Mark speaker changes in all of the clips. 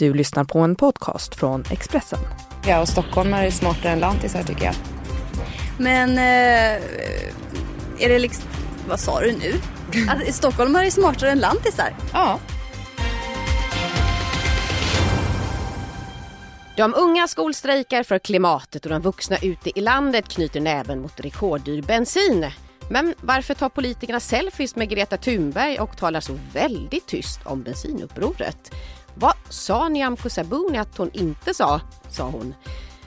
Speaker 1: Du lyssnar på en podcast från Expressen.
Speaker 2: Ja, och stockholmare är smartare än lantisar tycker jag.
Speaker 3: Men eh, är det liksom, vad sa du nu? Att stockholmare är smartare än lantisar?
Speaker 2: Ja.
Speaker 4: De unga skolstrejkar för klimatet och de vuxna ute i landet knyter näven mot rekorddyr bensin. Men varför tar politikerna selfies med Greta Thunberg och talar så väldigt tyst om bensinupproret? Sa Nyamko Sabuni att hon inte sa, sa hon.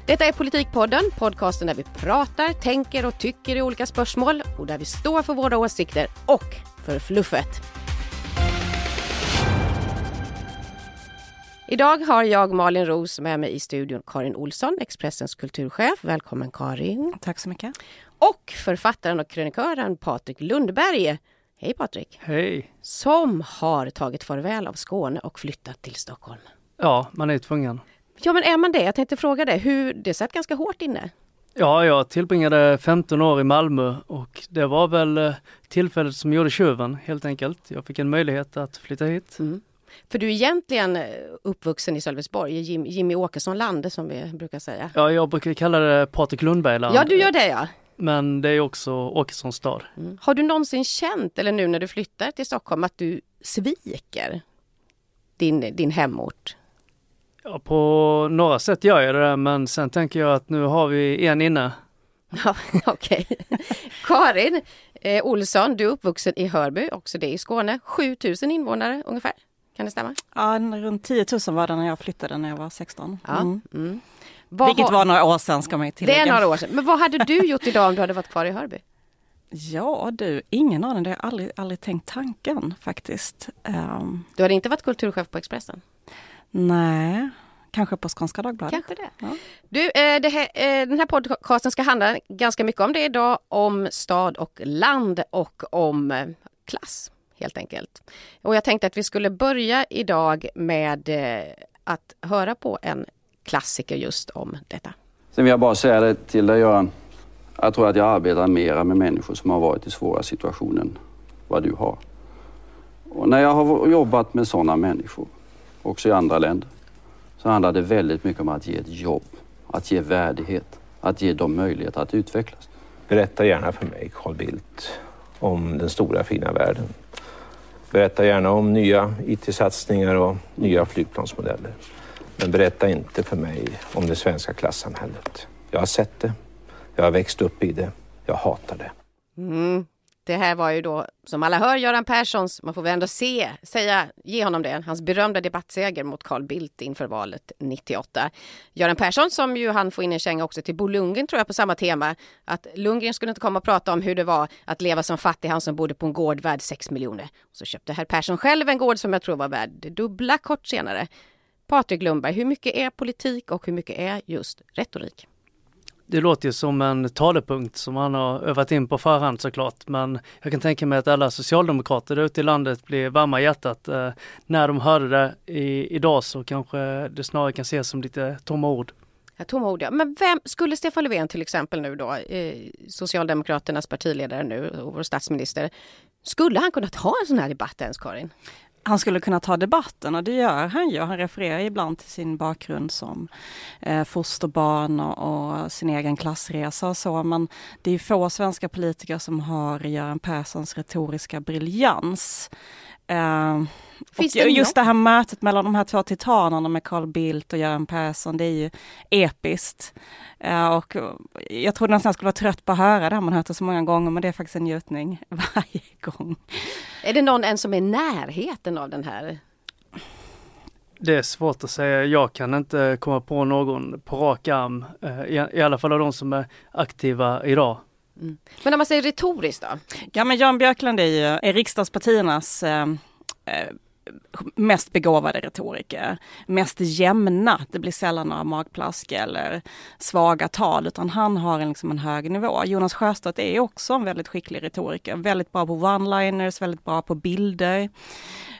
Speaker 4: Detta är Politikpodden, podcasten där vi pratar, tänker och tycker i olika spörsmål och där vi står för våra åsikter och för fluffet. Idag har jag Malin Ros med mig i studion Karin Olsson, Expressens kulturchef. Välkommen Karin.
Speaker 1: Tack så mycket.
Speaker 4: Och författaren och krönikören Patrik Lundberg. Hej Patrik!
Speaker 5: Hej!
Speaker 4: Som har tagit farväl av Skåne och flyttat till Stockholm.
Speaker 5: Ja, man är tvungen.
Speaker 4: Ja men är man det? Jag tänkte fråga dig, hur, det satt ganska hårt inne.
Speaker 5: Ja, jag tillbringade 15 år i Malmö och det var väl eh, tillfället som gjorde tjuven helt enkelt. Jag fick en möjlighet att flytta hit.
Speaker 4: Mm. För du är egentligen eh, uppvuxen i Sölvesborg, Jim, Jimmy Åkesson-lande som vi brukar säga.
Speaker 5: Ja, jag brukar kalla det Patrik Lundberg-land.
Speaker 4: Ja, du gör det ja.
Speaker 5: Men det är också Åkessons stad.
Speaker 4: Mm. Har du någonsin känt, eller nu när du flyttar till Stockholm, att du sviker din, din hemort?
Speaker 5: Ja, på några sätt gör jag det men sen tänker jag att nu har vi en inne.
Speaker 4: Ja, okej. Okay. Karin eh, Olsson, du är uppvuxen i Hörby, också det i Skåne. 7000 invånare ungefär. Kan det stämma?
Speaker 1: Ja, runt 10 000 var det när jag flyttade när jag var 16.
Speaker 4: Ja. Mm. Mm.
Speaker 1: Vilket var några år sedan ska man ju tillägga.
Speaker 4: Det är några år sedan. Men vad hade du gjort idag om du hade varit kvar i Hörby?
Speaker 1: Ja du, ingen aning. Det har jag aldrig, aldrig tänkt tanken faktiskt. Um,
Speaker 4: du hade inte varit kulturchef på Expressen?
Speaker 1: Nej, kanske på Skånska Dagbladet.
Speaker 4: Kanske det. Ja. Du, eh, här, eh, den här podcasten ska handla ganska mycket om det idag. Om stad och land och om eh, klass helt enkelt. Och jag tänkte att vi skulle börja idag med att höra på en klassiker just om detta.
Speaker 6: Sen vill jag bara säga det till dig Göran. Jag tror att jag arbetar mera med människor som har varit i svåra situationer än vad du har. Och när jag har jobbat med sådana människor, också i andra länder, så handlar det väldigt mycket om att ge ett jobb, att ge värdighet, att ge dem möjlighet att utvecklas.
Speaker 7: Berätta gärna för mig, Carl Bildt, om den stora fina världen. Berätta gärna om nya IT-satsningar och nya flygplansmodeller. Men berätta inte för mig om det svenska klassamhället. Jag har sett det. Jag har växt upp i det. Jag hatar det.
Speaker 4: Mm. Det här var ju då, som alla hör, Göran Perssons, man får väl ändå se, säga, ge honom det, hans berömda debattseger mot Carl Bildt inför valet 98. Göran Persson som ju han får in en känga också till Bo Lundgren tror jag på samma tema, att Lundgren skulle inte komma och prata om hur det var att leva som fattig, han som bodde på en gård värd 6 miljoner. Så köpte herr Persson själv en gård som jag tror var värd det dubbla kort senare. Patrik Lundberg, hur mycket är politik och hur mycket är just retorik?
Speaker 5: Det låter ju som en talepunkt som han har övat in på förhand såklart, men jag kan tänka mig att alla socialdemokrater ute i landet blir varma i hjärtat. Eh, när de hörde det i, idag så kanske det snarare kan ses som lite tomma ord.
Speaker 4: Ja, tomma ord ja. Men vem skulle Stefan Löfven till exempel nu då, eh, Socialdemokraternas partiledare nu och vår statsminister, skulle han kunna ta en sån här debatt ens Karin?
Speaker 1: Han skulle kunna ta debatten och det gör han ju. Han refererar ibland till sin bakgrund som eh, fosterbarn och, och, sin egen klassresa och så. Men det är få svenska politiker som har Göran Perssons retoriska briljans. Eh, Finns och just det här mötet mellan de här två titanerna med Carl Bildt och Göran Persson, det är ju episkt. Uh, och jag trodde nästan jag skulle vara trött på att höra det, man hört det så många gånger, men det är faktiskt en njutning varje gång.
Speaker 4: Är det någon än som är i närheten av den här?
Speaker 5: Det är svårt att säga. Jag kan inte komma på någon på rak arm, uh, i, i alla fall av de som är aktiva idag.
Speaker 4: Mm. Men om man säger retoriskt då?
Speaker 1: Ja men Jan Björklund är ju är riksdagspartiernas eh, eh, mest begåvade retoriker, mest jämna. Det blir sällan några magplask eller svaga tal, utan han har en, liksom en hög nivå. Jonas Sjöstedt är också en väldigt skicklig retoriker, väldigt bra på one-liners, väldigt bra på bilder.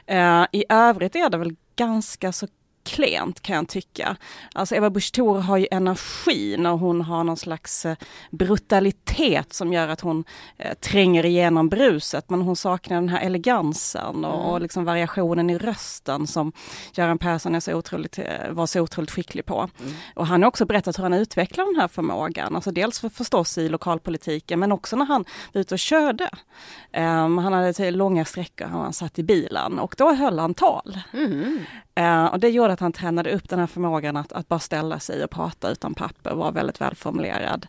Speaker 1: Eh, I övrigt är det väl ganska så klent kan jag tycka. Alltså Eva Busch Thor har ju energi när hon har någon slags eh, brutalitet som gör att hon eh, tränger igenom bruset men hon saknar den här elegansen och, mm. och liksom variationen i rösten som Göran Persson är så otroligt, eh, var så otroligt skicklig på. Mm. Och han har också berättat hur han utvecklar den här förmågan, alltså dels för, förstås i lokalpolitiken men också när han var ute och körde. Um, han hade till långa sträckor, han satt i bilen och då höll han tal. Mm. Uh, och det gjorde att han tränade upp den här förmågan att, att bara ställa sig och prata utan papper, var väldigt välformulerad.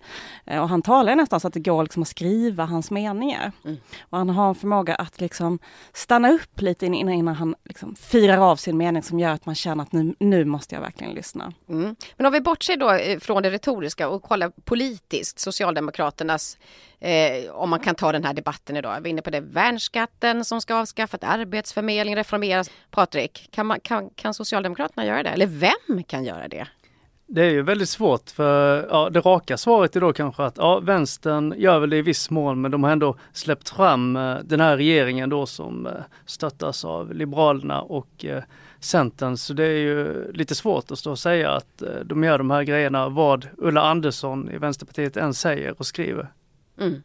Speaker 1: Uh, och han talar nästan så att det går liksom att skriva hans meningar. Mm. Och han har en förmåga att liksom stanna upp lite innan, innan han liksom firar av sin mening som gör att man känner att nu, nu måste jag verkligen lyssna.
Speaker 4: Mm. Men om vi bortser då eh, från det retoriska och kollar politiskt, Socialdemokraternas Eh, om man kan ta den här debatten idag. Jag var inne på det, värnskatten som ska avskaffas, arbetsförmedling reformeras. Patrik, kan, man, kan, kan Socialdemokraterna göra det? Eller vem kan göra det?
Speaker 5: Det är ju väldigt svårt för ja, det raka svaret är då kanske att ja, vänstern gör väl det i viss mån men de har ändå släppt fram eh, den här regeringen då som eh, stöttas av Liberalerna och eh, Centern. Så det är ju lite svårt att stå och säga att eh, de gör de här grejerna vad Ulla Andersson i Vänsterpartiet än säger och skriver.
Speaker 4: Mm.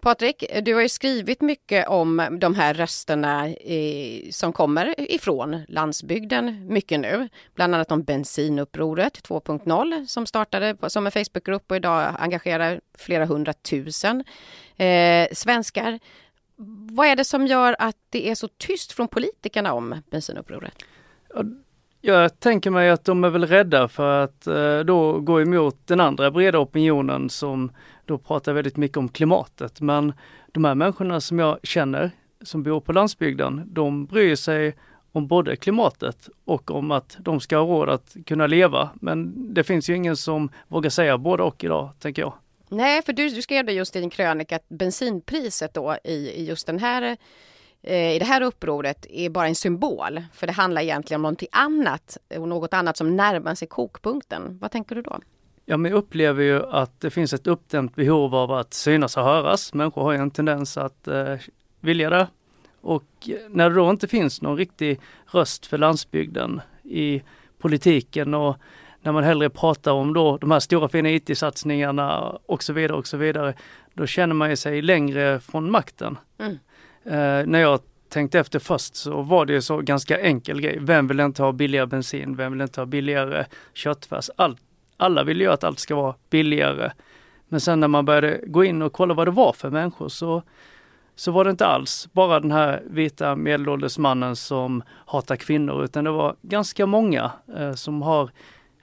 Speaker 4: Patrik, du har ju skrivit mycket om de här rösterna i, som kommer ifrån landsbygden mycket nu. Bland annat om bensinupproret 2.0 som startade på, som en Facebookgrupp och idag engagerar flera hundratusen eh, svenskar. Vad är det som gör att det är så tyst från politikerna om bensinupproret?
Speaker 5: Jag tänker mig att de är väl rädda för att eh, då gå emot den andra breda opinionen som då pratar väldigt mycket om klimatet. Men de här människorna som jag känner som bor på landsbygden, de bryr sig om både klimatet och om att de ska ha råd att kunna leva. Men det finns ju ingen som vågar säga både och idag, tänker jag.
Speaker 4: Nej, för du, du skrev det just i din krönika att bensinpriset då i, i just den här eh, i det här upproret är bara en symbol. För det handlar egentligen om någonting annat och något annat som närmar sig kokpunkten. Vad tänker du då?
Speaker 5: Ja, men jag upplever ju att det finns ett uppdämt behov av att synas och höras. Människor har ju en tendens att eh, vilja det. Och när det då inte finns någon riktig röst för landsbygden i politiken och när man hellre pratar om då de här stora fina IT-satsningarna och så vidare och så vidare. Då känner man sig längre från makten. Mm. Eh, när jag tänkte efter först så var det ju så ganska enkel grej. Vem vill inte ha billigare bensin? Vem vill inte ha billigare köttfärs? Allt alla vill ju att allt ska vara billigare. Men sen när man började gå in och kolla vad det var för människor så, så var det inte alls bara den här vita medelålders mannen som hatar kvinnor utan det var ganska många eh, som har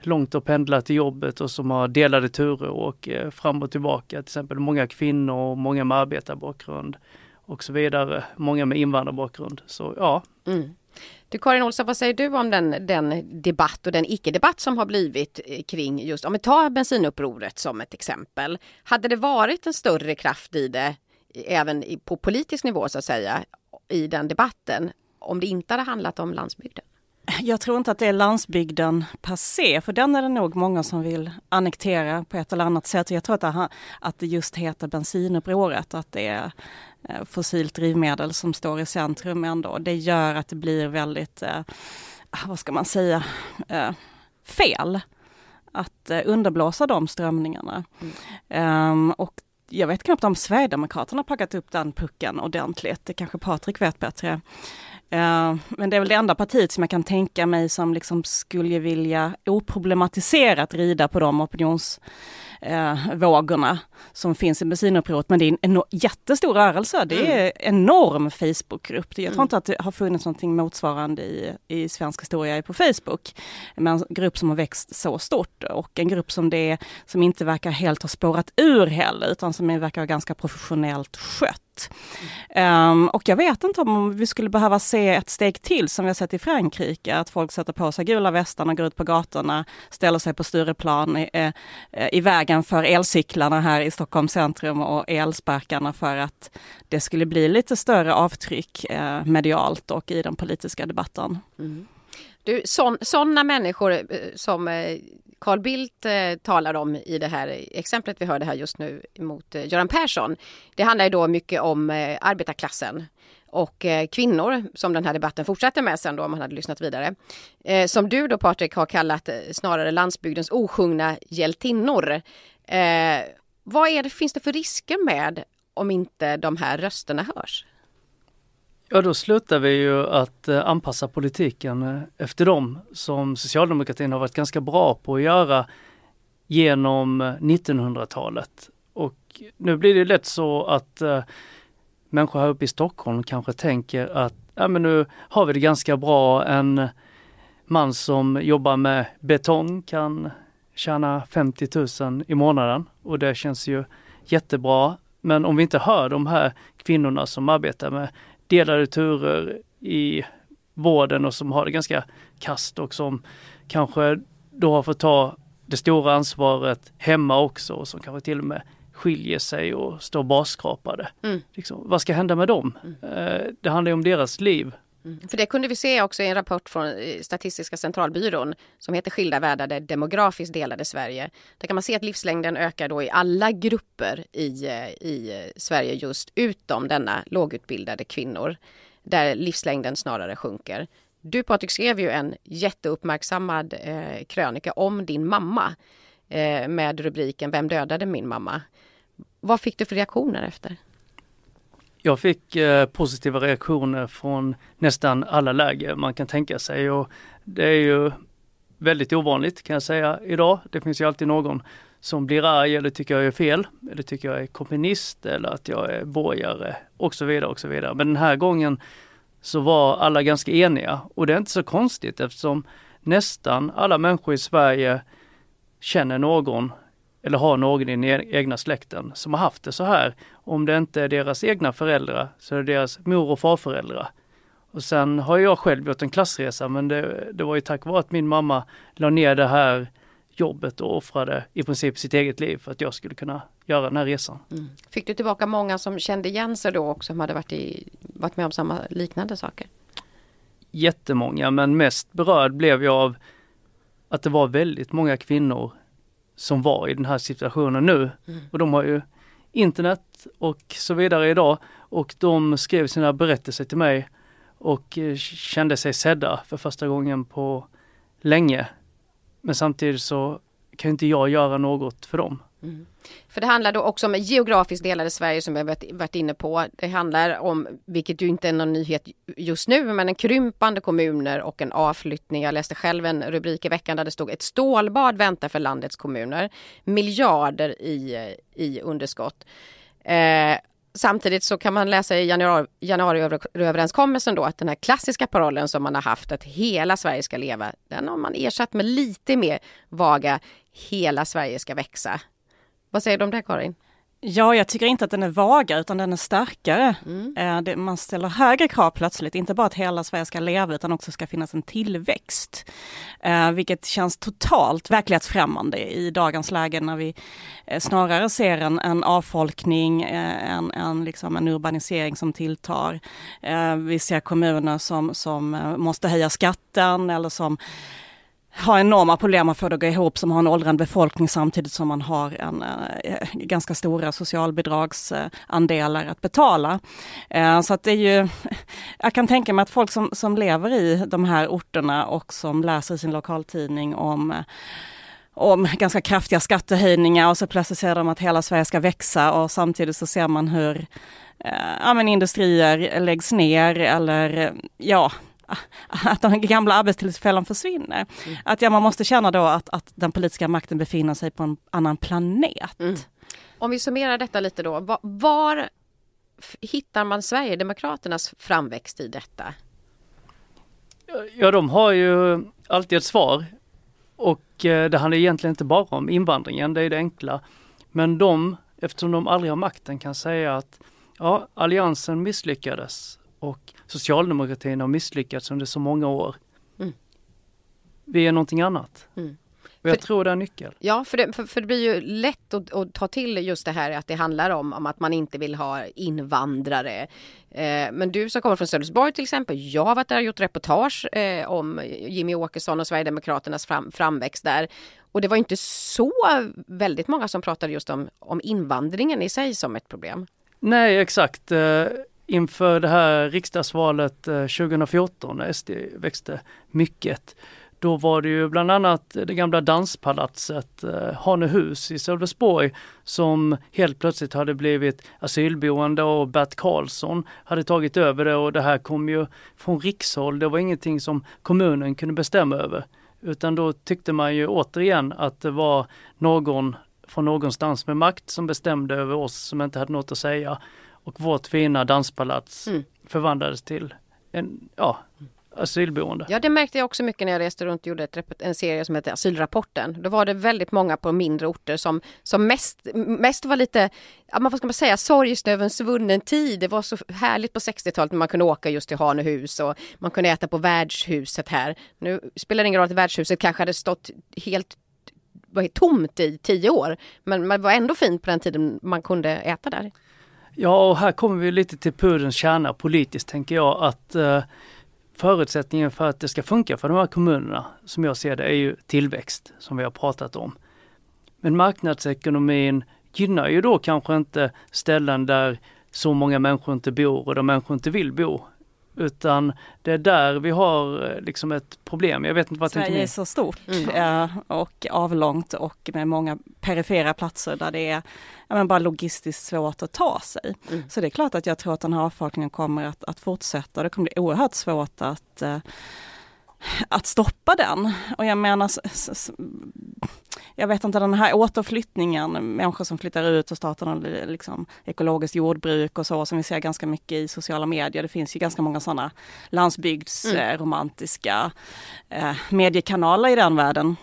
Speaker 5: långt att pendla till jobbet och som har delade turer och eh, fram och tillbaka. Till exempel många kvinnor, och många med arbetarbakgrund och så vidare. Många med invandrarbakgrund. Så ja. Mm.
Speaker 4: Du Karin Olsson, vad säger du om den, den debatt och den icke-debatt som har blivit eh, kring just, om vi tar bensinupproret som ett exempel. Hade det varit en större kraft i det, även på politisk nivå så att säga, i den debatten, om det inte hade handlat om landsbygden?
Speaker 1: Jag tror inte att det är landsbygden per se, för den är det nog många som vill annektera på ett eller annat sätt. Jag tror att det, att det just heter bensinupproret, att det är eh, fossilt drivmedel som står i centrum ändå. Det gör att det blir väldigt, eh, ah, vad ska man säga, eh, fel att eh, underblåsa de strömningarna. Mm. Um, och jag vet knappt om Sverigedemokraterna packat upp den pucken ordentligt. Det kanske Patrik vet bättre. Uh, men det är väl det enda partiet som jag kan tänka mig som liksom skulle vilja oproblematiserat rida på de opinions eh, som finns i bensinupproret. Men det är en jättestor rörelse. Det är mm. enorm Facebookgrupp. Jag tror mm. inte att det har funnits någonting motsvarande i, i svensk historia på Facebook. Men en grupp som har växt så stort och en grupp som det som inte verkar helt ha spårat ur heller utan som verkar ganska professionellt skött. Um, och jag vet inte om vi skulle behöva se ett steg till som vi har sett i Frankrike, att folk sätter på sig gula västarna, går ut på gatorna, ställer sig på Stureplan i, eh, eh, i vägen för elcyklarna här i Stockholms centrum och elsparkarna för att det skulle bli lite större avtryck eh, medialt och i den politiska debatten. Mm.
Speaker 4: Du, sådana människor eh, som eh, Carl Bildt eh, talar om i det här exemplet vi hörde här just nu mot eh, Göran Persson. Det handlar ju då mycket om eh, arbetarklassen och eh, kvinnor som den här debatten fortsätter med sen då om man hade lyssnat vidare. Eh, som du då Patrik har kallat eh, snarare landsbygdens osjungna hjältinnor. Eh, vad är det, finns det för risker med om inte de här rösterna hörs?
Speaker 5: Ja, då slutar vi ju att eh, anpassa politiken eh, efter dem som socialdemokratin har varit ganska bra på att göra genom eh, 1900-talet. Och nu blir det lätt så att äh, människor här uppe i Stockholm kanske tänker att ja, men nu har vi det ganska bra. En man som jobbar med betong kan tjäna 50 000 i månaden och det känns ju jättebra. Men om vi inte hör de här kvinnorna som arbetar med delade turer i vården och som har det ganska kast och som kanske då har fått ta det stora ansvaret hemma också och som kanske till och med skiljer sig och står basskrapade. Mm. Liksom, vad ska hända med dem? Mm. Eh, det handlar ju om deras liv.
Speaker 4: Mm. För det kunde vi se också i en rapport från eh, Statistiska centralbyrån som heter Skilda världar, det demografiskt delade Sverige. Där kan man se att livslängden ökar då i alla grupper i, eh, i eh, Sverige just utom denna lågutbildade kvinnor där livslängden snarare sjunker. Du Patrik skrev ju en jätteuppmärksammad eh, krönika om din mamma eh, med rubriken Vem dödade min mamma? Vad fick du för reaktioner efter?
Speaker 5: Jag fick eh, positiva reaktioner från nästan alla läger man kan tänka sig och det är ju väldigt ovanligt kan jag säga idag. Det finns ju alltid någon som blir arg eller tycker jag är fel eller tycker jag är kommunist eller att jag är borgare och så vidare och så vidare. Men den här gången så var alla ganska eniga och det är inte så konstigt eftersom nästan alla människor i Sverige känner någon eller har någon i den e-, egna släkten som har haft det så här. Om det inte är deras egna föräldrar så är det deras mor och farföräldrar. Och sen har jag själv gjort en klassresa men det, det var ju tack vare att min mamma la ner det här jobbet och offrade i princip sitt eget liv för att jag skulle kunna göra den här resan. Mm.
Speaker 4: Fick du tillbaka många som kände igen sig då och som hade varit, i, varit med om samma liknande saker?
Speaker 5: Jättemånga men mest berörd blev jag av att det var väldigt många kvinnor som var i den här situationen nu. Mm. Och de har ju internet och så vidare idag och de skrev sina berättelser till mig och eh, kände sig sedda för första gången på länge. Men samtidigt så kan inte jag göra något för dem. Mm.
Speaker 4: För det handlar då också om geografiskt delade Sverige som vi har varit inne på. Det handlar om, vilket ju inte är någon nyhet just nu, men en krympande kommuner och en avflyttning. Jag läste själv en rubrik i veckan där det stod ett stålbad väntar för landets kommuner. Miljarder i, i underskott. Eh, Samtidigt så kan man läsa i januari, januariöverenskommelsen då att den här klassiska parollen som man har haft att hela Sverige ska leva, den har man ersatt med lite mer vaga hela Sverige ska växa. Vad säger du om det Karin?
Speaker 1: Ja, jag tycker inte att den är vagare utan den är starkare. Mm. Eh, det, man ställer högre krav plötsligt, inte bara att hela Sverige ska leva utan också ska finnas en tillväxt. Eh, vilket känns totalt verklighetsfrämmande i dagens läge när vi eh, snarare ser en, en avfolkning, eh, en, en, liksom en urbanisering som tilltar. Eh, vi ser kommuner som, som måste höja skatten eller som har enorma problem att få det att gå ihop, som har en åldrande befolkning samtidigt som man har en eh, eh ganska stora socialbidragsandelar att betala. Eh, så att det är ju, jag kan tänka mig att folk som, som lever i de här orterna och som läser i sin lokaltidning om eh, om ganska kraftiga skattehöjningar och så plötsligt ser de att hela Sverige ska växa och samtidigt så ser man hur eh, ja, men industrier läggs ner eller eh, ja, att de gamla arbetstillfällen försvinner. Mm. Att ja, man måste känna då att, att den politiska makten befinner sig på en annan planet. Mm.
Speaker 4: Om vi summerar detta lite då, var, var hittar man Sverigedemokraternas framväxt i detta?
Speaker 5: Ja, de har ju alltid ett svar. Och eh, det handlar egentligen inte bara om invandringen, det är det enkla. Men de, eftersom de aldrig har makten, kan säga att ja, alliansen misslyckades och socialdemokratin har misslyckats under så många år. Mm. Vi är någonting annat. Mm. Och jag för, tror det är nyckel.
Speaker 4: Ja, för det, för, för det blir ju lätt att, att, ta till just det här att det handlar om, om att man inte vill ha invandrare. Eh, men du som kommer från Sölvesborg till exempel, jag har varit där och gjort reportage eh, om Jimmy Åkesson och Sverigedemokraternas fram, framväxt där. Och det var inte så väldigt många som pratade just om, om invandringen i sig som ett problem.
Speaker 5: Nej, exakt. Inför det här riksdagsvalet eh, 2014 när SD växte mycket då var det ju bland annat det gamla danspalatset eh, Hanehus i Sölvesborg som helt plötsligt hade blivit asylboende och Bert Karlsson hade tagit över det och det här kom ju från rikshåll. Det var ingenting som kommunen kunde bestämma över. Utan då tyckte man ju återigen att det var någon från någonstans med makt som bestämde över oss som inte hade något att säga. Och vårt fina danspalats mm. förvandlades till en, ja, asylboende.
Speaker 4: Ja det märkte jag också mycket när jag reste runt och gjorde ett, en serie som heter Asylrapporten. Då var det väldigt många på mindre orter som, som mest, mest var lite, vad ska man säga, sorgsen över en svunnen tid. Det var så härligt på 60-talet när man kunde åka just till Hanehus och man kunde äta på värdshuset här. Nu spelar det ingen roll att värdshuset kanske hade stått helt var tomt i tio år. Men det var ändå fint på den tiden man kunde äta där.
Speaker 5: Ja, och här kommer vi lite till pudelns kärna politiskt tänker jag att eh, förutsättningen för att det ska funka för de här kommunerna, som jag ser det, är ju tillväxt, som vi har pratat om. Men marknadsekonomin gynnar ju då kanske inte ställen där så många människor inte bor och där människor inte vill bo. Utan det är där vi har eh, liksom ett problem. Jag vet inte vad
Speaker 1: Sverige är så stort mm. och avlångt och med många perifera platser där det är ja, men bara logistiskt svårt att ta sig. Mm. Så det är klart att jag tror att den här avfolkningen kommer att, att fortsätta. Det kommer bli oerhört svårt att eh, att stoppa den. Och jag menar, jag vet inte den här återflyttningen, människor som flyttar ut och startar liksom ekologiskt jordbruk och så, som vi ser ganska mycket i sociala medier. Det finns ju ganska många sådana landsbygdsromantiska mm. eh, mediekanaler i den världen.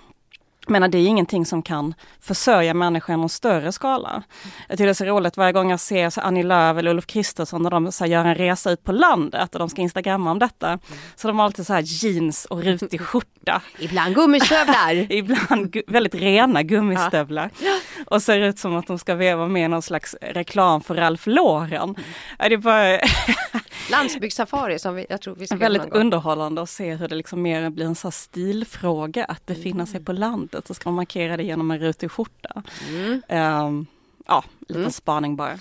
Speaker 1: Men det är ingenting som kan försörja människor i någon större skala. Jag tycker det är så roligt varje gång jag ser så Annie Lööf eller Ulf Kristersson när de så gör en resa ut på landet och de ska instagramma om detta. Så de har alltid så här jeans och rutig skjorta.
Speaker 4: Ibland gummistövlar.
Speaker 1: Ibland väldigt rena gummistövlar. Ja. Och ser ut som att de ska vara med någon slags reklam för Ralph Lauren. Det är bara
Speaker 4: Landsbygdssafari som vi, jag tror vi ska
Speaker 1: Väldigt underhållande att se hur det liksom mer blir en sån stilfråga att befinna sig på landet. Så ska man markera det genom en rutig skjorta. Mm. Um, ja, lite mm. spaning bara.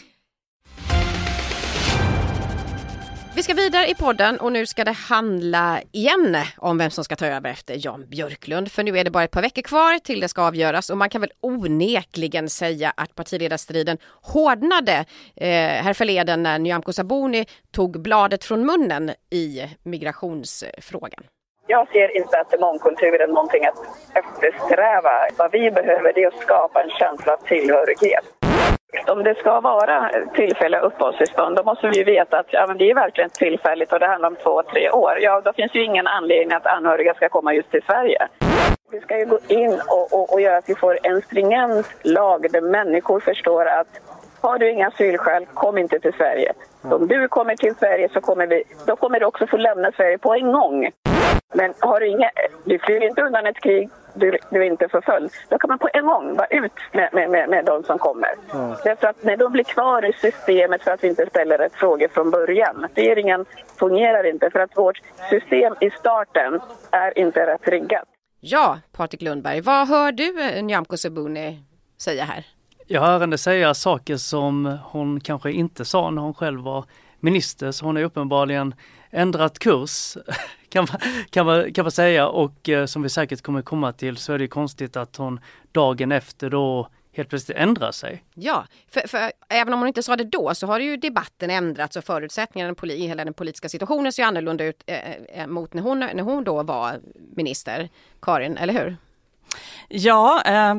Speaker 4: Vi ska vidare i podden och nu ska det handla igen om vem som ska ta över efter Jan Björklund. För nu är det bara ett par veckor kvar till det ska avgöras och man kan väl onekligen säga att partiledarstriden hårdnade eh, härförleden när Nyamko Sabuni tog bladet från munnen i migrationsfrågan.
Speaker 8: Jag ser inte att mångkultur är någonting att eftersträva. Vad vi behöver är att skapa en känsla av tillhörighet. Om det ska vara tillfälliga uppehållstillstånd då måste vi ju veta att ja, men det är verkligen tillfälligt och det handlar om två, tre år. Ja, då finns ju ingen anledning att anhöriga ska komma just till Sverige. Vi ska ju gå in och, och, och göra att vi får en stringent lag där människor förstår att har du inga asylskäl, kom inte till Sverige. Om du kommer till Sverige så kommer vi, då kommer du också få lämna Sverige på en gång. Men har du inga, du flyr inte undan ett krig, du, du är inte förföljd. Då kan man på en gång vara ut med, med, med, med de som kommer. Mm. Därför att när de blir kvar i systemet för att vi inte ställer rätt frågor från början. Regeringen fungerar inte för att vårt system i starten är inte rätt riggat.
Speaker 4: Ja, Patrik Lundberg, vad hör du eh, Nyamko Sabuni säga här?
Speaker 5: Jag hör henne säga saker som hon kanske inte sa när hon själv var minister, så hon är uppenbarligen ändrat kurs kan man, kan man, kan man säga och eh, som vi säkert kommer komma till så är det konstigt att hon dagen efter då helt plötsligt ändrar sig.
Speaker 4: Ja, för, för, även om hon inte sa det då så har ju debatten ändrats och förutsättningarna i hela den politiska situationen ser annorlunda ut eh, eh, mot när hon, när hon då var minister, Karin, eller hur?
Speaker 1: Ja, eh,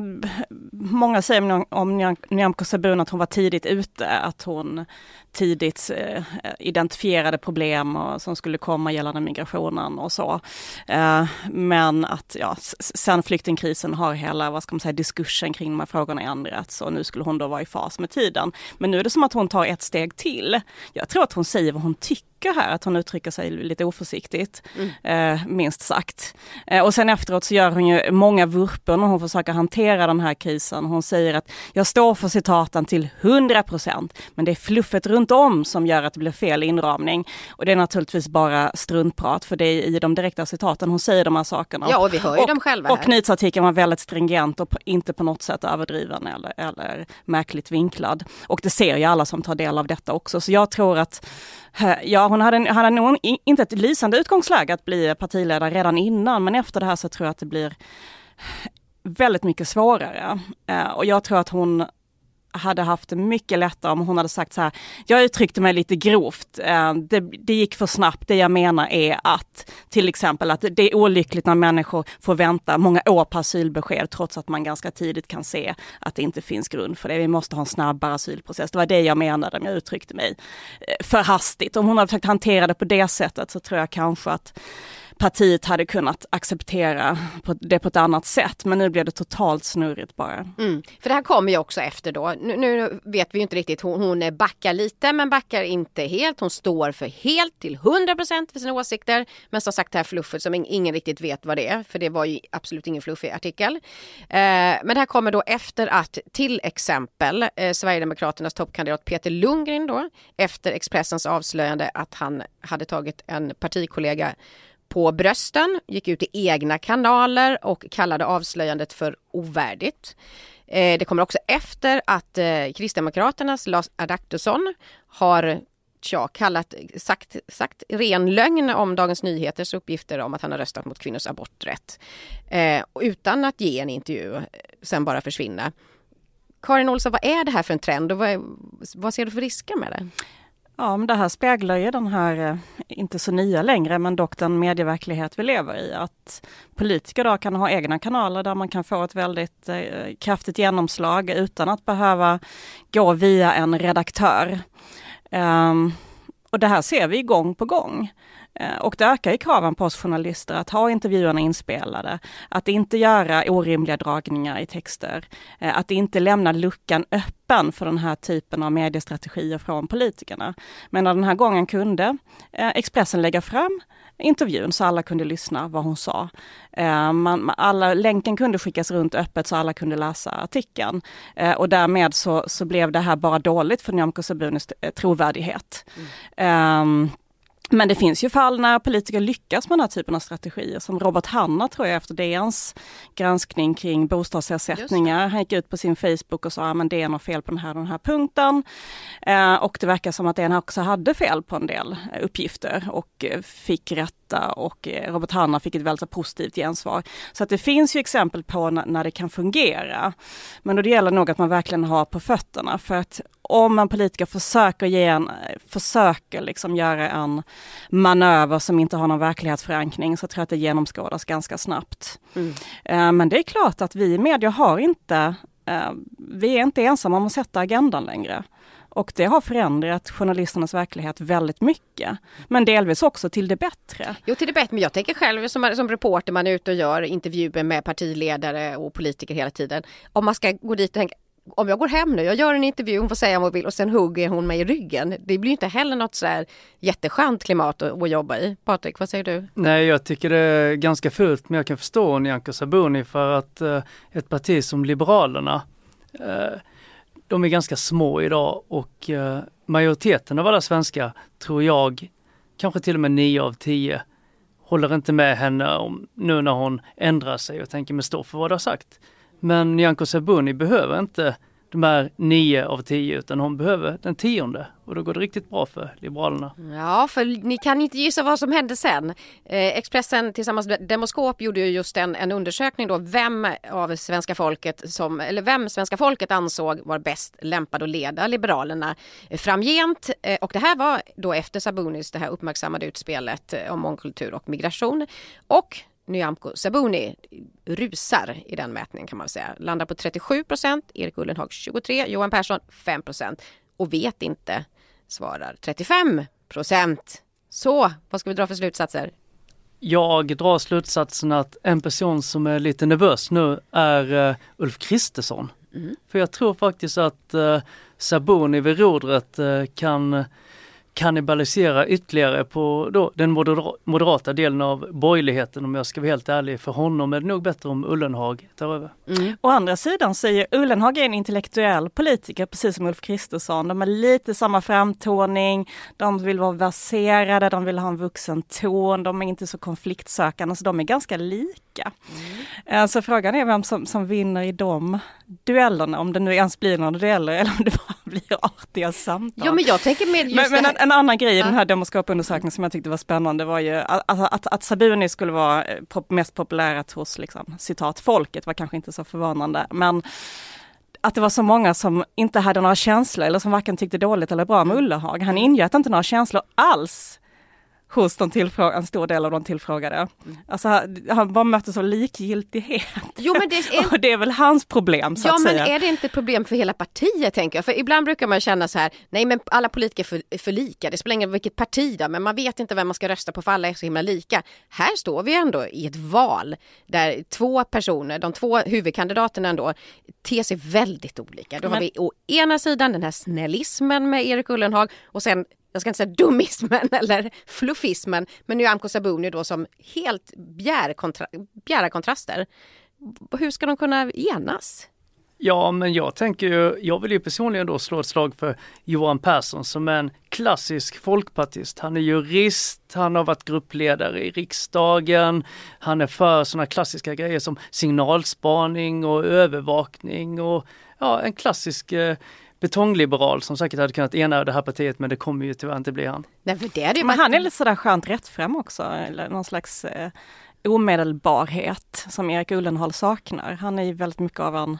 Speaker 1: många säger om Nyamko Sabuni att hon var tidigt ute, att hon tidigt eh, identifierade problem och, som skulle komma gällande migrationen och så. Eh, men att ja, sen flyktingkrisen har hela, vad ska man säga, diskursen kring de här frågorna ändrats och nu skulle hon då vara i fas med tiden. Men nu är det som att hon tar ett steg till. Jag tror att hon säger vad hon tycker tycker här att hon uttrycker sig lite oförsiktigt, mm. eh, minst sagt. Eh, och sen efteråt så gör hon ju många vurpor när hon försöker hantera den här krisen. Hon säger att jag står för citaten till 100 procent, men det är fluffet runt om som gör att det blir fel inramning. Och det är naturligtvis bara struntprat, för det är i de direkta citaten hon säger de här sakerna.
Speaker 4: Ja, och vi hör ju
Speaker 1: och,
Speaker 4: dem själva. Här.
Speaker 1: Och nyhetsartikeln var väldigt stringent och inte på något sätt överdriven eller, eller märkligt vinklad. Och det ser ju alla som tar del av detta också. Så jag tror att Ja, hon hade, hade nog inte ett lysande utgångsläge att bli partiledare redan innan, men efter det här så tror jag att det blir väldigt mycket svårare. Eh, och jag tror att hon hade haft det mycket lättare om hon hade sagt så här, jag uttryckte mig lite grovt, eh, det, det, gick för snabbt, det jag menar är att till exempel att det är olyckligt när människor får vänta många år på asylbesked trots att man ganska tidigt kan se att det inte finns grund för det. Vi måste ha en snabbare asylprocess. Det var det jag menade om jag uttryckte mig eh, för hastigt. Om hon hade försökt hantera det på det sättet så tror jag kanske att partiet hade kunnat acceptera det på ett annat sätt. Men nu blev det totalt snurrigt bara.
Speaker 4: Mm. För det här kommer ju också efter då. Nu, nu vet vi ju inte riktigt, hon, hon backar lite men backar inte helt. Hon står för helt till 100% för sina åsikter. Men som sagt det här fluffet som ingen riktigt vet vad det är. För det var ju absolut ingen fluffig artikel. Eh, men det här kommer då efter att till exempel eh, Sverigedemokraternas toppkandidat Peter Lundgren då efter Expressens avslöjande att han hade tagit en partikollega på brösten, gick ut i egna kanaler och kallade avslöjandet för ovärdigt. Eh, det kommer också efter att eh, Kristdemokraternas Lars Adaktusson har tja, kallat, sagt, sagt ren lögn om Dagens Nyheters uppgifter om att han har röstat mot kvinnors aborträtt. Eh, utan att ge en intervju, eh, sen bara försvinna. Karin Olsson, vad är det här för en trend och vad, vad ser du för risker med det?
Speaker 1: Ja, men det här speglar ju den här, eh, inte så nya längre, men dock den medieverklighet vi lever i. Att politiker då kan ha egna kanaler där man kan få ett väldigt eh, kraftigt genomslag utan att behöva gå via en redaktör. Um, och det här ser vi gång på gång. Eh, och det ökar ju kraven på oss journalister att ha intervjuerna inspelade, att inte göra orimliga dragningar i texter, eh, att inte lämna luckan öppen för den här typen av mediestrategier från politikerna. Men den här gången kunde eh, Expressen lägga fram intervjun så alla kunde lyssna vad hon sa. Man, alla, länken kunde skickas runt öppet så alla kunde läsa artikeln. Och därmed så, så blev det här bara dåligt för Nyamko Sabunis trovärdighet. Mm. Um, men det finns ju fall när politiker lyckas med den här typen av strategier, som Robert Hanna tror jag efter DNs granskning kring bostadsersättningar. Han gick ut på sin Facebook och sa att DN har fel på den här den här punkten. Eh, och det verkar som att DN också hade fel på en del uppgifter och fick rätt detta och eh, Robert Hanna fick ett väldigt positivt gensvar. Så att det finns ju exempel på när, det kan fungera. Men då det gäller nog att man verkligen har på fötterna för att om en politiker försöker ge en, försöker liksom göra en manöver som inte har någon verklighetsförankring så tror jag att det genomskådas ganska snabbt. Mm. Eh, men det är klart att vi i media har inte, eh, vi är inte ensamma om att sätta agendan längre. Och det har förändrat journalisternas verklighet väldigt mycket. Men delvis också till det bättre.
Speaker 4: Jo, till det bättre. Men jag tänker själv som, som reporter, man är ute och gör intervjuer med partiledare och politiker hela tiden. Om man ska gå dit och tänka, om jag går hem nu, jag gör en intervju, hon får säga vad hon vill och sen hugger hon mig i ryggen. Det blir inte heller något sådär jätteskönt klimat att, att jobba i. Patrik, vad säger du?
Speaker 5: Nej, jag tycker det är ganska fult, men jag kan förstå Nyamko Sabuni för att eh, ett parti som Liberalerna eh, de är ganska små idag och eh, majoriteten av alla svenskar tror jag, kanske till och med nio av tio, håller inte med henne om nu när hon ändrar sig och tänker men stå för vad du har sagt. Men Nyamko Sabuni behöver inte de här nio av tio utan hon behöver den tionde och då går det riktigt bra för Liberalerna.
Speaker 4: Ja, för ni kan inte gissa vad som hände sen. Eh, Expressen tillsammans med Demoskop gjorde ju just en, en undersökning då vem av svenska folket som, eller vem svenska folket ansåg var bäst lämpad att leda Liberalerna framgent. Eh, och det här var då efter Sabunis det här uppmärksammade utspelet om mångkultur och migration. Och Nyamko Sabuni rusar i den mätningen kan man säga. Landar på 37 procent, Erik Ullenhag 23, Johan Persson 5 procent och vet inte svarar 35 procent. Så vad ska vi dra för slutsatser?
Speaker 5: Jag drar slutsatsen att en person som är lite nervös nu är uh, Ulf Kristersson. Mm. För jag tror faktiskt att uh, Sabuni vid rodret uh, kan kannibalisera ytterligare på då den moderata delen av borgerligheten om jag ska vara helt ärlig. För honom är det nog bättre om Ullenhag tar över.
Speaker 1: Mm. Å andra sidan säger Ullenhag är en intellektuell politiker precis som Ulf Kristersson. De har lite samma framtoning, de vill vara verserade, de vill ha en vuxen ton, de är inte så konfliktsökande, så de är ganska lika. Mm. Så frågan är vem som, som vinner i de duellerna, om det nu ens blir några dueller eller om det bara blir artiga samtal.
Speaker 4: Ja men jag tänker med just
Speaker 1: men, men en, annan grej i den här demoskopundersökningen som jag tyckte var spännande var ju att, att, att Sabuni skulle vara eh, mest populärt hos liksom, citat folket var kanske inte så förvånande men att det var så många som inte hade några känslor eller som varken tyckte dåligt eller bra med mm. Ullehag. Han ingöt inte några känslor alls hos de tillfrågade, en stor del av de tillfrågade. Mm. Alltså han bara möttes av likgiltighet.
Speaker 4: Jo, men det är...
Speaker 1: och det är väl hans problem så
Speaker 4: ja,
Speaker 1: att
Speaker 4: säga. Ja men är det inte problem för hela partiet tänker jag? För ibland brukar man känna så här, nej men alla politiker är för, för lika, det spelar ingen roll vilket parti då, men man vet inte vem man ska rösta på för alla är så himla lika. Här står vi ändå i ett val där två personer, de två huvudkandidaterna ändå, ter sig väldigt olika. Då men... har vi å ena sidan den här snällismen med Erik Ullenhag och sen jag ska inte säga dumismen eller fluffismen, men Nyamko Sabuni då som helt bjära, kontra bjära kontraster. Hur ska de kunna enas?
Speaker 5: Ja, men jag tänker ju, jag vill ju personligen då slå ett slag för Johan Persson som är en klassisk folkpartist. Han är jurist, han har varit gruppledare i riksdagen, han är för sådana klassiska grejer som signalspaning och övervakning och ja, en klassisk eh, betongliberal som säkert hade kunnat ena det här partiet men det kommer ju tyvärr inte bli han.
Speaker 1: Nej, för det är det men han är lite sådär skönt rättfram också, eller någon slags eh, omedelbarhet som Erik Ullenhag saknar. Han är ju väldigt mycket av en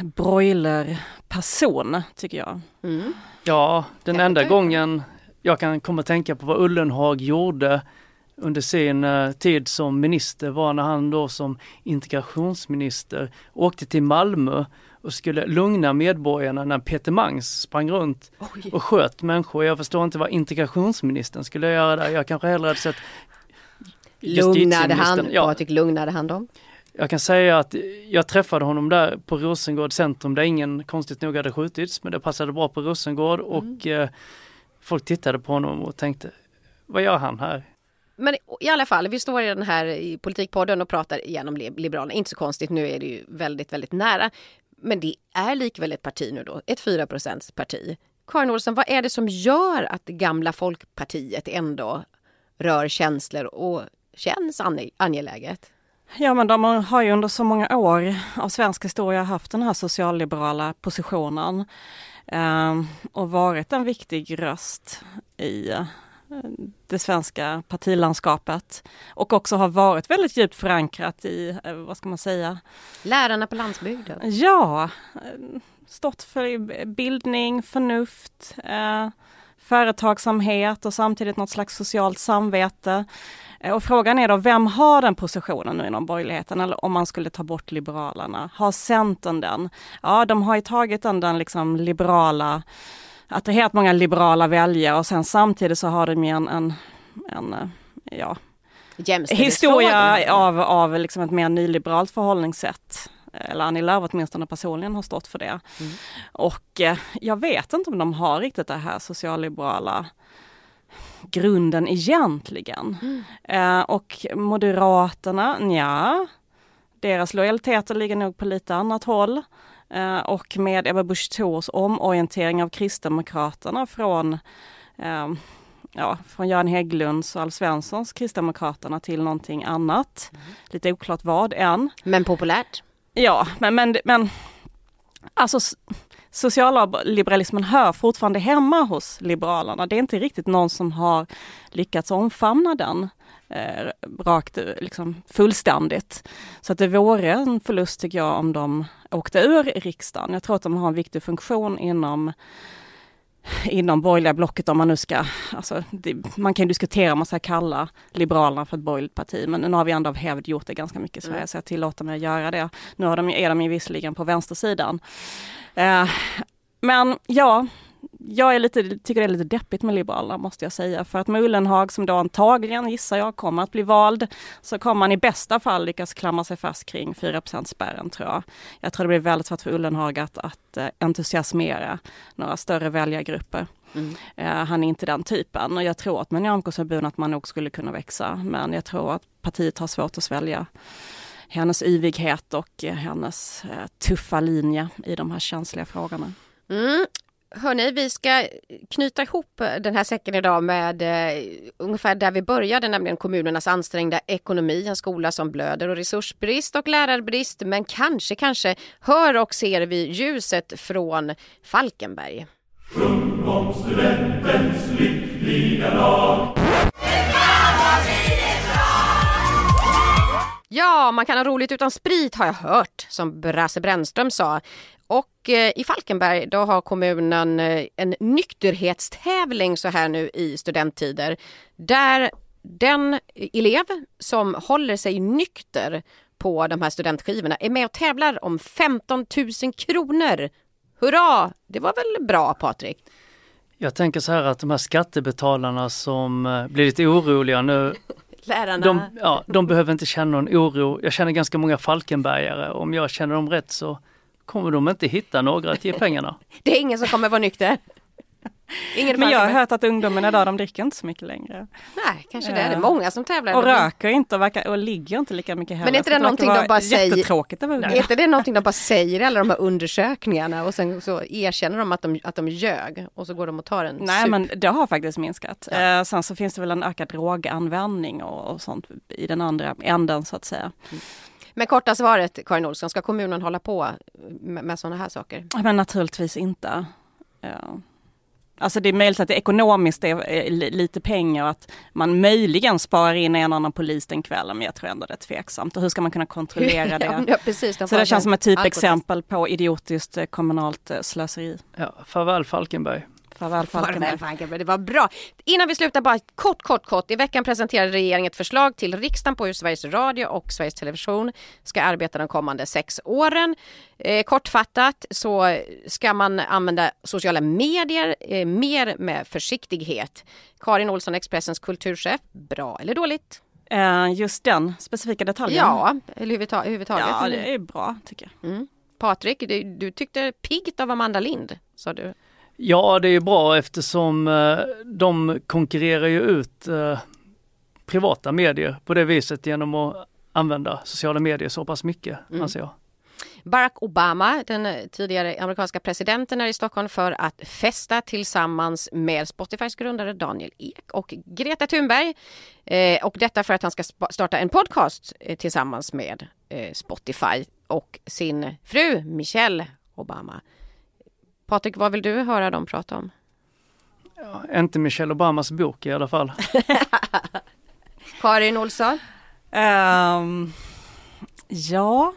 Speaker 1: broilerperson tycker jag.
Speaker 5: Mm. Ja, den enda gången jag kan komma att tänka på vad Ullenhag gjorde under sin uh, tid som minister var när han då som integrationsminister åkte till Malmö och skulle lugna medborgarna när Peter Mangs sprang runt Oj. och sköt människor. Jag förstår inte vad integrationsministern skulle göra där. Jag kanske hellre hade sett
Speaker 4: Lugnade han, ja. Patrik, lugnade han dem?
Speaker 5: Jag kan säga att jag träffade honom där på Rosengård centrum där ingen konstigt nog hade skjutits men det passade bra på Rosengård mm. och eh, folk tittade på honom och tänkte vad gör han här?
Speaker 4: Men i alla fall, vi står i den här i politikpodden och pratar igenom Liberalerna. Inte så konstigt, nu är det ju väldigt, väldigt nära. Men det är likväl ett parti nu då, ett 4% parti. Karin Olsson, vad är det som gör att det gamla Folkpartiet ändå rör känslor och känns angeläget?
Speaker 1: Ja men de har ju under så många år av svensk historia haft den här socialliberala positionen eh, och varit en viktig röst i eh, det svenska partilandskapet och också har varit väldigt djupt förankrat i, eh, vad ska man säga?
Speaker 4: Lärarna på landsbygden?
Speaker 1: Ja, eh, stått för bildning, förnuft, eh, företagsamhet och samtidigt något slags socialt samvete. Och frågan är då, vem har den positionen nu inom borgerligheten eller om man skulle ta bort Liberalerna? Har Centern den? Ja, de har ju tagit den, den liksom liberala attraherat många liberala väljare och sen samtidigt så har de ju en, en, en eh, ja, historia av, av liksom ett mer nyliberalt förhållningssätt. Eller Annie Lööf åtminstone personligen har stått för det. Mm. Och eh, jag vet inte om de har riktigt det här socialliberala grunden egentligen. Mm. Eh, och Moderaterna, ja, deras lojaliteter ligger nog på lite annat håll. Eh, och med Ebba Busch Thors omorientering av Kristdemokraterna från eh, ja, från Göran Hägglunds och Alf Svenssons Kristdemokraterna till någonting annat. Mm. Lite oklart vad än.
Speaker 4: Men populärt?
Speaker 1: Ja, men, men, men alltså socialliberalismen hör fortfarande hemma hos Liberalerna. Det är inte riktigt någon som har lyckats omfamna den eh, rakt liksom fullständigt. Så att det vore en förlust tycker jag om de åkte ur riksdagen. Jag tror att de har en viktig funktion inom inom borgerliga blocket om man nu ska, alltså, det, man kan diskutera om man ska kalla Liberalerna för ett borgerligt parti, men nu har vi ändå av hävd gjort det ganska mycket i Sverige, mm. så jag tillåter mig att göra det. Nu har de, är de ju visserligen på vänstersidan. Eh, men ja, jag är lite, tycker det är lite deppigt med Liberalerna måste jag säga. För att med Ullenhag som då antagligen, gissar jag, kommer att bli vald, så kommer man i bästa fall lyckas klamra sig fast kring 4% spärren tror jag. Jag tror det blir väldigt svårt för Ullenhag att, att eh, entusiasmera några större väljargrupper.
Speaker 4: Mm.
Speaker 1: Eh, han är inte den typen och jag tror att med Nyamko Sabuni att man nog skulle kunna växa. Men jag tror att partiet har svårt att svälja hennes yvighet och eh, hennes eh, tuffa linje i de här känsliga frågorna.
Speaker 4: Mm. Hörni, vi ska knyta ihop den här säcken idag med eh, ungefär där vi började, nämligen kommunernas ansträngda ekonomi, en skola som blöder och resursbrist och lärarbrist. Men kanske, kanske hör och ser vi ljuset från Falkenberg. Sjung om studentens lyckliga dag. Ja, man kan ha roligt utan sprit har jag hört, som Brasse Brännström sa. Och eh, i Falkenberg då har kommunen eh, en nykterhetstävling så här nu i studenttider. Där den elev som håller sig nykter på de här studentskivorna är med och tävlar om 15 000 kronor. Hurra! Det var väl bra Patrik?
Speaker 5: Jag tänker så här att de här skattebetalarna som eh, blir lite oroliga nu
Speaker 4: Lärarna.
Speaker 5: De, ja, de behöver inte känna någon oro. Jag känner ganska många Falkenbergare. Om jag känner dem rätt så kommer de inte hitta några att ge pengarna.
Speaker 4: Det är ingen som kommer vara nykter.
Speaker 1: Ingen Men jag har hört att ungdomen idag, de dricker inte så mycket längre.
Speaker 4: Nej, kanske det är det. Många som tävlar.
Speaker 1: Och röker inte och, verkar, och ligger inte lika mycket heller.
Speaker 4: Men är inte det, det någonting de bara säger? Är inte det någonting de bara säger i alla de här undersökningarna och sen så erkänner de att de, att de ljög och så går de och tar en
Speaker 1: Nej
Speaker 4: sup.
Speaker 1: men det har faktiskt minskat. Ja. Eh, sen så finns det väl en ökad droganvändning och, och sånt i den andra änden så att säga. Mm.
Speaker 4: Men korta svaret Karin Olsson, ska kommunen hålla på med, med sådana här saker?
Speaker 1: Men naturligtvis inte. Ja. Alltså det är möjligt att det ekonomiskt är lite pengar och att man möjligen sparar in en annan polis den kvällen men jag tror ändå det är tveksamt. Och hur ska man kunna kontrollera det?
Speaker 4: ja, precis,
Speaker 1: Så det känns som ett typexempel på idiotiskt eh, kommunalt eh, slöseri.
Speaker 5: Ja, farväl Falkenberg.
Speaker 1: Farväl Falkenberg.
Speaker 4: Falkenberg. Det var bra. Innan vi slutar bara kort, kort, kort. I veckan presenterade regeringen ett förslag till riksdagen på hur Sveriges Radio och Sveriges Television ska arbeta de kommande sex åren. Eh, kortfattat så ska man använda sociala medier eh, mer med försiktighet. Karin Olsson, Expressens kulturchef. Bra eller dåligt?
Speaker 1: Eh, just den specifika detaljen?
Speaker 4: Ja, eller överhuvudtaget.
Speaker 1: Ja, det är bra tycker jag.
Speaker 4: Mm. Patrik, du, du tyckte piggt av Amanda Lind, sa du.
Speaker 5: Ja, det är bra eftersom eh, de konkurrerar ju ut eh, privata medier på det viset genom att använda sociala medier så pass mycket, mm. anser jag.
Speaker 4: Barack Obama, den tidigare amerikanska presidenten, är i Stockholm för att festa tillsammans med Spotifys grundare Daniel Ek och Greta Thunberg. Eh, och detta för att han ska starta en podcast eh, tillsammans med eh, Spotify och sin fru Michelle Obama. Patrik, vad vill du höra dem prata om?
Speaker 5: Ja, inte Michelle Obamas bok i alla fall.
Speaker 4: Karin Olsson?
Speaker 1: Um, ja.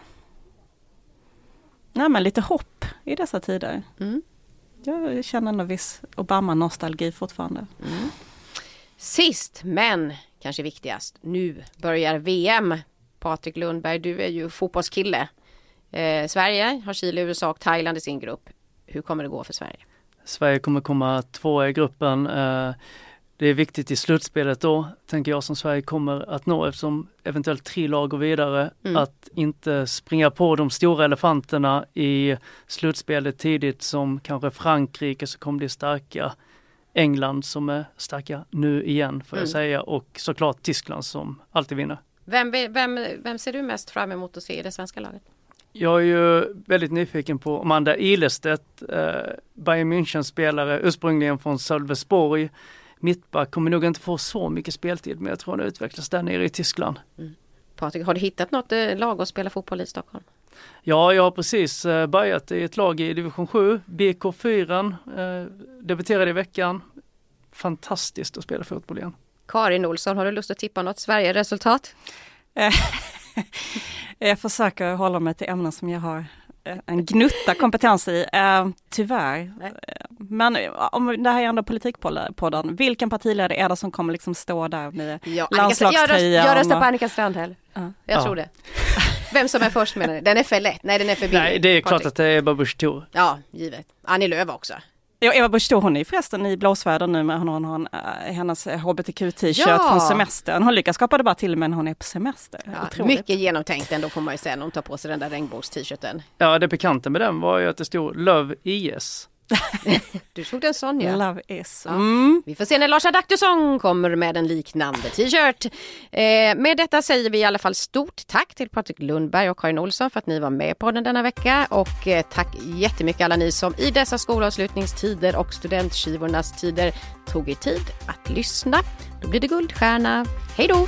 Speaker 1: Nej men lite hopp i dessa tider. Mm. Jag känner en viss Obama-nostalgi fortfarande. Mm.
Speaker 4: Sist men kanske viktigast, nu börjar VM. Patrik Lundberg, du är ju fotbollskille. Eh, Sverige har Chile, USA och Thailand i sin grupp. Hur kommer det gå för Sverige?
Speaker 5: Sverige kommer komma tvåa i gruppen. Eh, det är viktigt i slutspelet då, tänker jag, som Sverige kommer att nå eftersom eventuellt tre lag går vidare, mm. att inte springa på de stora elefanterna i slutspelet tidigt som kanske Frankrike som kommer bli starka, England som är starka nu igen får jag mm. säga och såklart Tyskland som alltid vinner.
Speaker 4: Vem, vem, vem ser du mest fram emot att se i det svenska laget?
Speaker 5: Jag är ju väldigt nyfiken på Amanda Ilestedt, eh, Bayern München-spelare, ursprungligen från Sölvesborg. Mittback kommer nog inte få så mycket speltid men jag tror hon utvecklas där nere i Tyskland. Mm.
Speaker 4: Patrik, har du hittat något eh, lag att spela fotboll i Stockholm?
Speaker 5: Ja, jag har precis eh, börjat i ett lag i division 7, BK4, eh, debuterade i veckan. Fantastiskt att spela fotboll igen.
Speaker 4: Karin Olsson, har du lust att tippa något Sverige-resultat?
Speaker 1: jag försöker hålla mig till ämnen som jag har eh, en gnutta kompetens i, uh, tyvärr. Nej. Men om det här är ändå politikpodden, vilken partiledare är det som kommer liksom stå där med ja, landslagströjan?
Speaker 4: Jag, jag röstar på Annika Strandhäll. Uh. Jag ja. tror det. Vem som är först menar du? Den är för lätt, nej den är för billig.
Speaker 5: Nej det är klart att det är Ebba Busch
Speaker 4: Ja, givet. Annie Lööf också.
Speaker 1: Eva Busch hon är förresten i blåsväder nu med hon, hon, hon, uh, hennes hbtq-t-shirt ja. från semestern. Hon lyckas skapa debatt till men hon är på semester.
Speaker 4: Ja, mycket genomtänkt ändå får man ju säga när hon tar på sig den där regnbågs-t-shirten.
Speaker 5: Ja, det bekanta med den var ju att det stod Love IS.
Speaker 4: Du tog den sån ja.
Speaker 1: Love is. Mm.
Speaker 4: Vi får se när Lars Adaktusson kommer med en liknande t-shirt. Eh, med detta säger vi i alla fall stort tack till Patrik Lundberg och Karin Olsson för att ni var med på den denna vecka. Och eh, tack jättemycket alla ni som i dessa skolavslutningstider och studentskivornas tider tog er tid att lyssna. Då blir det guldstjärna. Hej då!